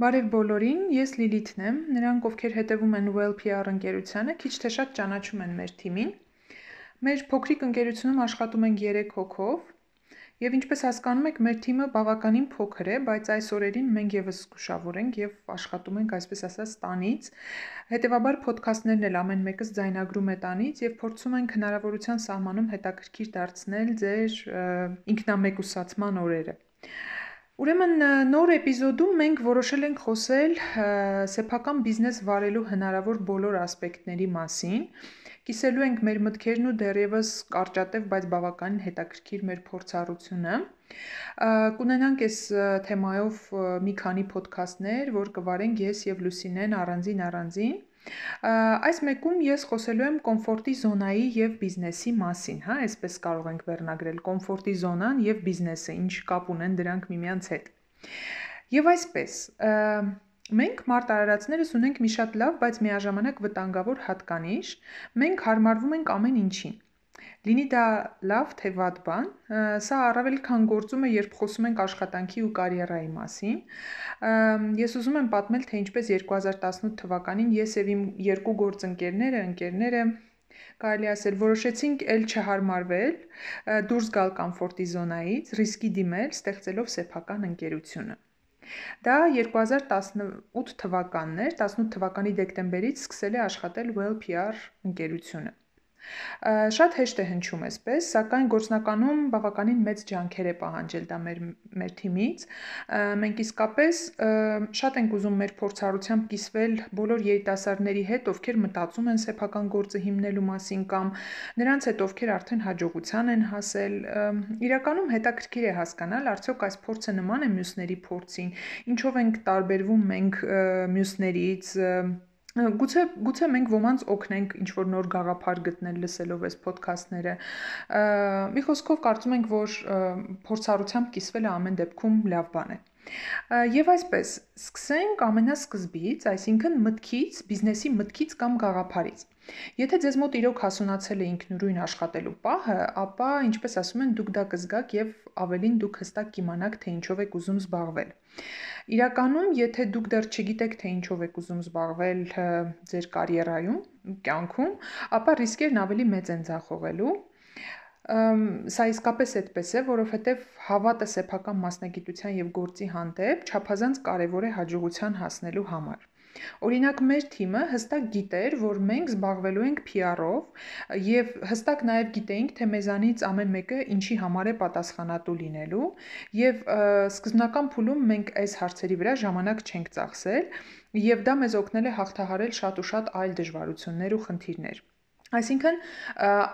Բարև բոլորին, ես Լիլիթն եմ։ Նրանք, ովքեր հետևում են Well PR ընկերությանը, քիչ թե շատ ճանաչում են մեր թիմին։ Մեր փոքրիկ ընկերությունում աշխատում ենք 3 հոգով, եւ ինչպես հասկանում եք, մեր թիմը բավականին փոքր է, բայց այս օրերին մենք եւս զգուշավոր ենք եւ աշխատում ենք, այսպես ասած, տանից։ Հետևաբար ոդքասթներն էլ ամեն մեկս ձայնագրում է տանից եւ փորձում ենք հնարավորության սահմանում հետաքրքիր դարձնել ձեր ինքնամեկուսացման օրերը։ Ուրեմն նոր էպիզոդում մենք որոշել ենք խոսել սեփական բիզնես վարելու հնարավոր բոլոր ասպեկտների մասին։ Կիսելու ենք մեր մտքերն ու դեռևս կարճատև, բայց բավականին հետաքրքիր մեր փորձառությունը։ Կունենանք այս թեմայով մի քանի ոդքասթներ, որ կվարենք ես եւ Լուսինեն առանձին առանձին։ Այս մեկում ես խոսելու եմ կոմֆորտի զոնայի եւ բիզնեսի մասին, հա, այսպես կարող ենք վերնագրել կոմֆորտի զոնան եւ բիզնեսը, ինչ կապ ունեն դրանք միմյանց հետ։ Եվ այսպես, մենք մարդ արարածներս ունենք մի շատ լավ, բայց միաժամանակ վտանգավոր հատկանիշ, մենք հարմարվում ենք ամեն ինչին։ Լինի դա լավ թե վատ բան, սա առավել քան գործում է, երբ խոսում ենք աշխատանքի ու կարիերայի մասին։ Ես ուզում եմ պատմել, թե ինչպես 2018 թվականին ես եւ իմ երկու գործընկերները, ընկերները կարելի ասել, որոշեցինք ել չհարմարվել, դուրս գալ կոմֆորտի զոնայից, ռիսկի դիմել, ստեղծելով սեփական ընկերությունը։ Դա 2018 թվականն էր, 18 թվականի դեկտեմբերից սկսել է աշխատել Well PR ընկերությունը։ Շատ հեշտ է հնչում այսպես, սակայն գործնականում բավականին մեծ ջանքեր է պահանջել դա մեր մեր թիմից։ Մենք իսկապես շատ ենք ուզում մեր փորձառությամբ կիսվել բոլոր երիտասարդների հետ, ովքեր մտածում են սեփական գործը հիմնելու մասին կամ նրանց հետ, ովքեր արդեն հաջողության են հասել։ Իրականում հետաքրքիր է հասկանալ, արդյոք այս փորձը նման է մյուսների փորձին, ինչով ենք տարբերվում մենք մյուսներից Գուցե գուցե մենք ոմանց օգնենք ինչ որ նոր գաղափար գտնել լսելով այս ոդքասթները։ Մի խոսքով կարծում ենք, որ փորձառությամբ կիսվելը ամեն դեպքում լավ բան է։ Եվ այսպես, սկսենք ամենասկզբից, այսինքն մտքից, բիզնեսի մտքից կամ գաղափարից։ Եթե ձեզ մոտ իրոք հասունացել է ինքնուրույն աշխատելու պահը, ապա, ինչպես ասում են, դուք դա կզգաք եւ ավելին դուք հստակ կիմանաք, թե ինչով եք ուզում զբաղվել։ Իրականում, եթե դուք դեռ չգիտեք, թե ինչով եք ուզում զբաղվել ձեր կարիերայում, կյանքում, ապա ռիսկերն ավելի մեծ են ձախողելու։ Սա իսկապես այդպես է, որովհետև հավատը սեփական մասնագիտության եւ գործի հանդեպ չափազանց կարեւոր է հաջողության հասնելու համար։ Օրինակ մեր թիմը հստակ գիտեր, որ մենք զբաղվելու ենք PR-ով եւ հստակ նաեւ գիտեինք, թե մեզանից ամեն մեկը ինչի համար է պատասխանատու լինելու եւ սկզբնական փուլում մենք այս հարցերի վրա ժամանակ չենք ծախսել եւ դա մեզ օգնել է հաղթահարել շատ ու շատ այլ դժվարություններ ու խնդիրներ։ Այսինքն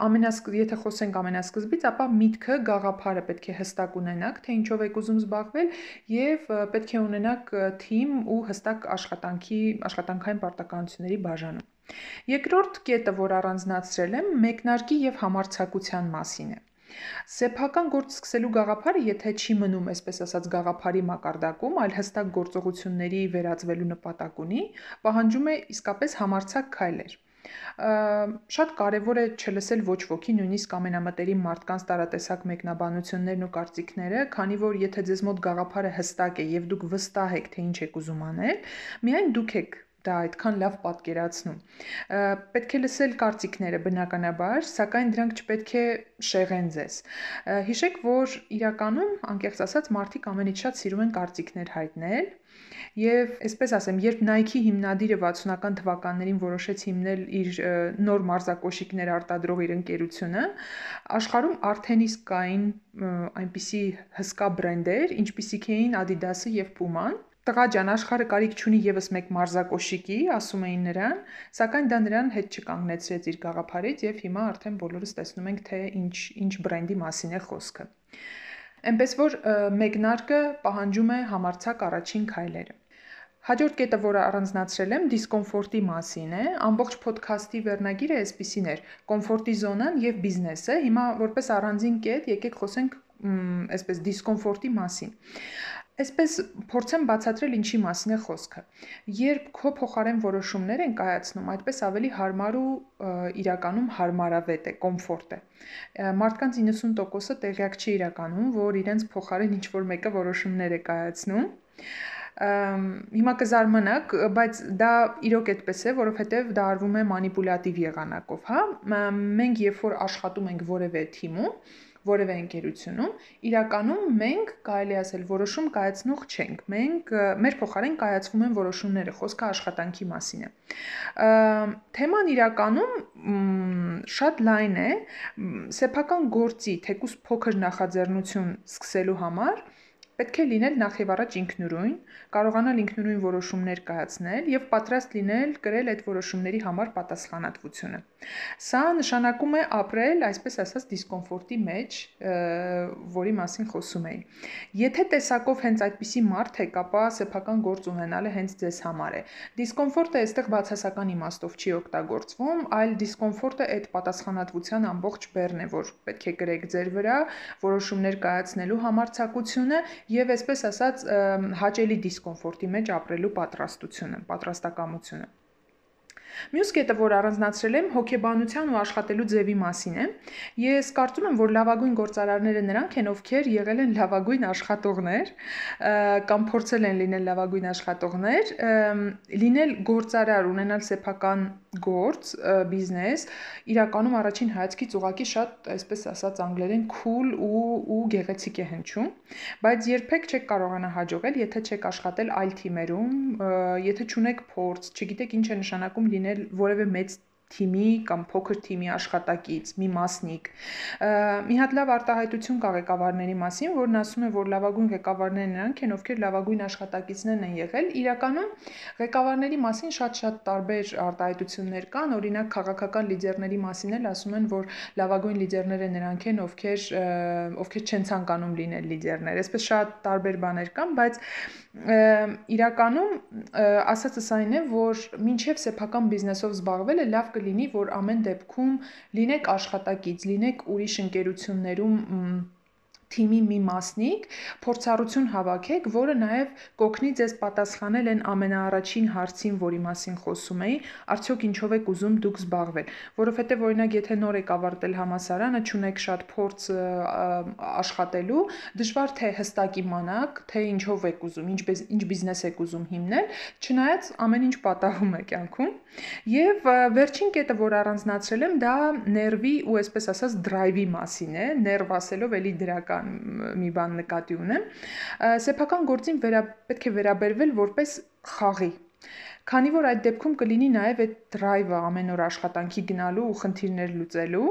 ամենասկ եթե խոսենք ամենասկզբից, ապա միտքը, գաղափարը պետք է հստակ ունենաք, թե ինչով եք ուզում զբաղվել եւ պետք է ունենաք թիմ ու հստակ աշխատանքի աշխատանքային պարտականությունների բաժանում։ Երկրորդ կետը, որ առանձնացրել եմ, մեկնարկի եւ համարցակության մասին է։ Սեփական գործ սկսելու գաղափարը, եթե չի մնում, այսպես ասած, գաղափարի մակարդակում, այլ հստակ գործողությունների վերածվելու նպատակ ունի, պահանջում է իսկապես համարցակ քայլեր։ Շատ կարևոր է չլսել ոչ ոքի, նույնիսկ ամենամտերիմ մարդկանց տարատեսակ մեկնաբանություններն ու կարծիքները, քանի որ եթե ձեզ մոտ գաղափարը հստակ է եւ դուք վստահ եք, թե ինչ եք ուզում անել, միայն դուք եք դա այդքան լավ պատկերացնում։ Պետք է լսել կարծիքները բնականաբար, սակայն դրանք չպետք է շեղեն ձեզ։ Հիշեք, որ իրականում, անկեղծ ասած, մարդիկ ամենից շատ սիրում են կարծիքներ հայտնել, Եվ այսպես ասեմ, երբ Nike հիմնադիրը 60-ական թվականներին որոշեց հիմնել իր նոր մարզակոշիկներ արտադրող իր ընկերությունը, աշխարհում արդեն իսկ կային այնպիսի հսկա բրենդեր, ինչպիսիք էին Adidas-ը եւ Puma-ն, Տղա ջան, աշխարհը կարիք չունի եւս մեկ մարզակոշիկի, ասում էին նրան, սակայն դա նրան հետ չկանգնեցրեց իր գաղափարից եւ հիմա արդեն բոլորս տեսնում ենք, թե ինչ ինչ բրենդի մասին է խոսքը։ Էնպես որ մեկնարկը պահանջում է համարցակ առաջին քայլերը։ Հաջորդ կետը, որը առանձնացրել եմ, դիսկոմֆորտի մասին է։ Ամբողջ ոդքասթի վերնագիրը այսպեսին էր. կոմֆորտի զոնան եւ բիզնեսը։ Հիմա որպես առանձին կետ եկեք խոսենք այսպես դիսկոմֆորտի մասին։ Այսպես փորձեմ բացատրել ինչի մասին է խոսքը։ Երբ քո փոխարեն որոշումներ են կայացնում, այդպես ավելի հարմար ու իրականում հարմարավետ է, կոմֆորտ է։ Մարդկանց 90%-ը տեղյակ չի իրականում, որ իրենց փոխարեն ինչ որ մեկը որոշումներ է կայացնում Հիմա կզարմանաք, բայց դա իրոք այդպես է, որովհետև դա արվում է մանիպուլատիվ եղանակով, հա։ Մենք երբ որ աշխատում ենք որևէ թիմում, որևէ ընկերությունում, իրականում մենք կարելի ասել որոշում կայացնող չենք։ Մենք մեր փոխարեն կայացվում են որոշումները, խոսքը աշխատանքի մասին է։ Թեման իրականում շատ լայն է, սեփական գործի թեկուս փոքր նախաձեռնություն սկսելու համար պետք է լինել նախ եւ առաջ ինքնուրույն, կարողանալ ինքնուրույն որոշումներ կայացնել եւ պատրաստ լինել կրել այդ որոշումների համար պատասխանատվությունը։ Սա նշանակում է ապրել, այսպես ասած, դիսկոմֆորտի մեջ, որի մասին խոսում էի։ Եթե տեսակով հենց այդպիսի մարդ եք, ապա սեփական գործ ունենալը հենց ձեզ համար է։ Դիսկոմֆորտը այստեղ բացասական իմաստով չի օգտագործվում, այլ դիսկոմֆորտը այդ պատասխանատվության ամբողջ բեռն է, որ պետք է գրեք ձեր վրա, որոշումներ կայացնելու համարձակությունը եւ այսպես ասած հաճելի դիսկոմֆորտի մեջ ապրելու պատրաստությունը, պատրաստակամությունը։ Մյուս կետը, որ առանձնացրել եմ, հոգեբանության ու աշխատելու ձևի մասին է։ Ես կարծում եմ, որ լավագույն գործարարները նրանք են, ովքեր եղել են լավագույն աշխատողներ կամ փորձել են լինել լավագույն աշխատողներ, լինել գործարար, ունենալ սեփական գործ, բիզնես, իրականում առաջին հայացքից ուղակի շատ, այսպես ասած, անգլերեն cool ու ու գեղեցիկ է հնչում, բայց երբեք չեք կարողանա հաջողել, եթե չեք աշխատել այլ թիմերում, եթե չունեք փորձ, չգիտեք ինչ է նշանակում լինել որևէ մեծ թիմի կամ փոքր թիմի աշխատակից, մի մասնիկ։ Մի հատ լավ արտահայտություն կա ղեկավարների մասին, որն ասում է, որ լավագույն ղեկավարներն նրանք են, ովքեր լավագույն աշխատակիցներն են եղել։ Իրականում ղեկավարների մասին շատ-շատ տարբեր արտահայտություններ կան, օրինակ քաղաքական լիդերների մասին էլ ասում են, որ լավագույն լիդերները նրանք են, ովքեր ովքեր չեն ցանկանում լինել լիդերներ։ Այսպես շատ տարբեր բաներ կան, բայց իրականում ասածս այն է, որ մինչև սեփական բիզնեսով զբաղվելը լավ կլինի, որ ամեն դեպքում լինեք աշխատակից, լինեք ուրիշ ընկերություններում թիմի մի մասնիկ, փորձառություն հավաքեք, որը նաև կօգնի ձեզ պատասխանել այն ամենաառաջին հարցին, որի մասին խոսում էի, արդյոք ինչով եք ուզում դուք զբաղվել, որովհետև օրինակ եթե նոր եք ավարտել համասարանը, ճունեք շատ փորձ աշխատելու, դժվար թե հստակ իմանաք, թե ինչով եք ուզում, ինչ ինչ բիզնես եք ուզում հիմնել, չնայած ամեն ինչ պատահում է կյանքում։ Եվ վերջին կետը, որ առանձնացրել եմ, դա ներվի ու այսպես ասած դրայվի մասին է, ներվ ասելով էլի դրական մի բան նկատի ունեմ սեփական գործին վերա պետք է վերաբերվել որպես խաղի Քանի որ այդ դեպքում կլինի նաև այդ drive-ը ամեն օր աշխատանքի գնալու ու խնդիրներ լուծելու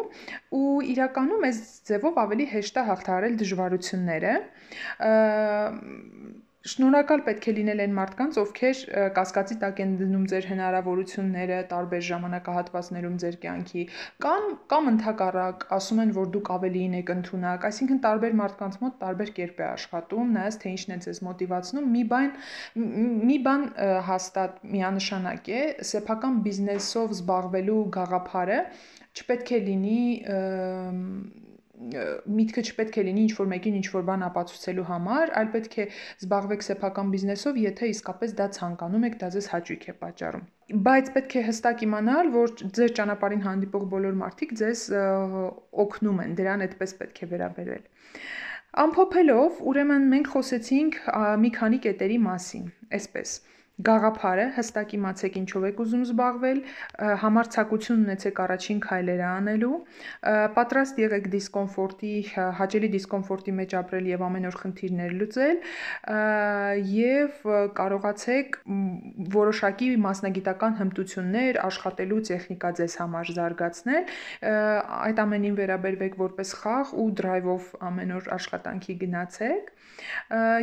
ու իրականում այս ձևով ավելի հեշտ է հաղթահարել դժվարությունները Շնորհակալ պետք է լինել այն մարդկանց, ովքեր կասկածի տակ են դնում ձեր հնարավորությունները տարբեր ժամանակահատվածներում ձեր կյանքի, կամ կամ ընդհակառակ ասում են, որ դուք ավելիին եք ընդունակ, այսինքն տարբեր մարդկանց մոտ տարբեր կերպ է աշխատում, նայած թե ինչն է ձեզ մոտիվացնում։ Մի բան մի բան հաստատ միանշանակ է, սեփական բիզնեսով զբաղվելու գաղափարը չպետք է լինի միտքը չպետք է լինի ինչ-որ մեկին ինչ-որ բան ապացուցելու համար, այլ պետք է զբաղվեք սեփական բիզնեսով, եթե իսկապես դա ցանկանում եք, դա ձեզ հաճույք է պատճառում։ Բայց պետք է հստակ իմանալ, որ ձեր ճանապարհին հանդիպող բոլոր մարդիկ ձեզ օգնում են, դրան այդպես պետք է վերաբերվել։ Ամփոփելով, ուրեմն մենք խոսեցինք մի քանի կետերի մասին, այսպես գաղափարը, հստակ իմացեք ինչով եք ուզում զբաղվել, համարձակություն ունեցեք առաջին քայլերը անելու, պատրաստ եղեք դիսկոմֆորտի, հաճելի դիսկոմֆորտի մեջ ապրել եւ ամեն օր խնդիրներ լուծել եւ կարողացեք որոշակի մասնագիտական հմտություններ, աշխատելու տեխնիկա ձեզ համար զարգացնել, այդ ամենին վերաբերվեք որպես խաղ ու դրայվով ամեն օր աշխատանքի գնացեք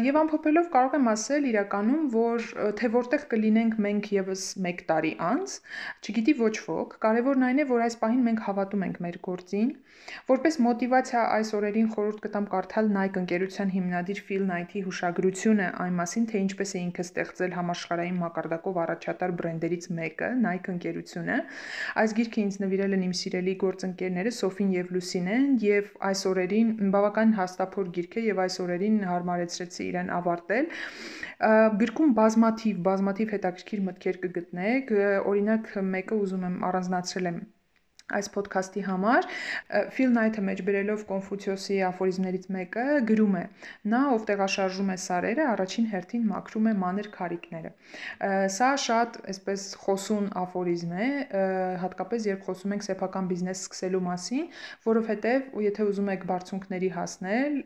Եվ ամփոփելով կարող եմ ասել իրականում, որ թե որտեղ կլինենք մենք եւս 1 տարի անց, չգիտի ոչ ոք, կարևորն այն է, որ այս պահին մենք հավատում ենք մեր գործին, որպես մոտիվացիա այս օրերին խորհուրդ կտամ կարդալ Nike ընկերության հիմնադիր Phil Knight-ի հուշագրությունը այն մասին, թե ինչպես է ինքը ստեղծել համաշխարհային մակարդակով առաջատար բրենդերից մեկը, Nike ընկերությունը։ Այս գիրքը ինձ նվիրել են իմ սիրելի գործընկերները Սոֆին եւ Լուսինեն եւ այս օրերին բավական հաստափոր գիրք է եւ այս օրերին հարմարեցրեցի իրեն ավարտել։ Գրքում բազմաթիվ, բազմաթիվ հետաքրքիր մտքեր կգտնեք։ Օրինակ մեկը ուզում եմ առանձնացրել եմ այս ոդքասթի համար Ֆիլ Նայթը մեջ բերելով Կոնֆուցիոսի աֆորիզմներից մեկը գրում է. նա ով տեղաշարժում է սարերը, առաջին հերթին մաքրում է մանր քարիկները։ Սա շատ այսպես խոսուն աֆորիզմ է, հատկապես երբ խոսում ենք սեփական բիզնես սկսելու մասին, որովհետև եթե ուզում եք բարձունքների հասնել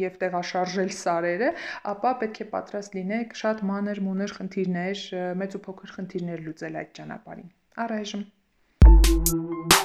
եւ տեղաշարժել սարերը, ապա պետք է պատրաստ լինեք շատ մանր մունր խնդիրներ, մեծ ու փոքր խնդիրներ լուծել այդ ճանապարհին։ Առայժմ Thank you.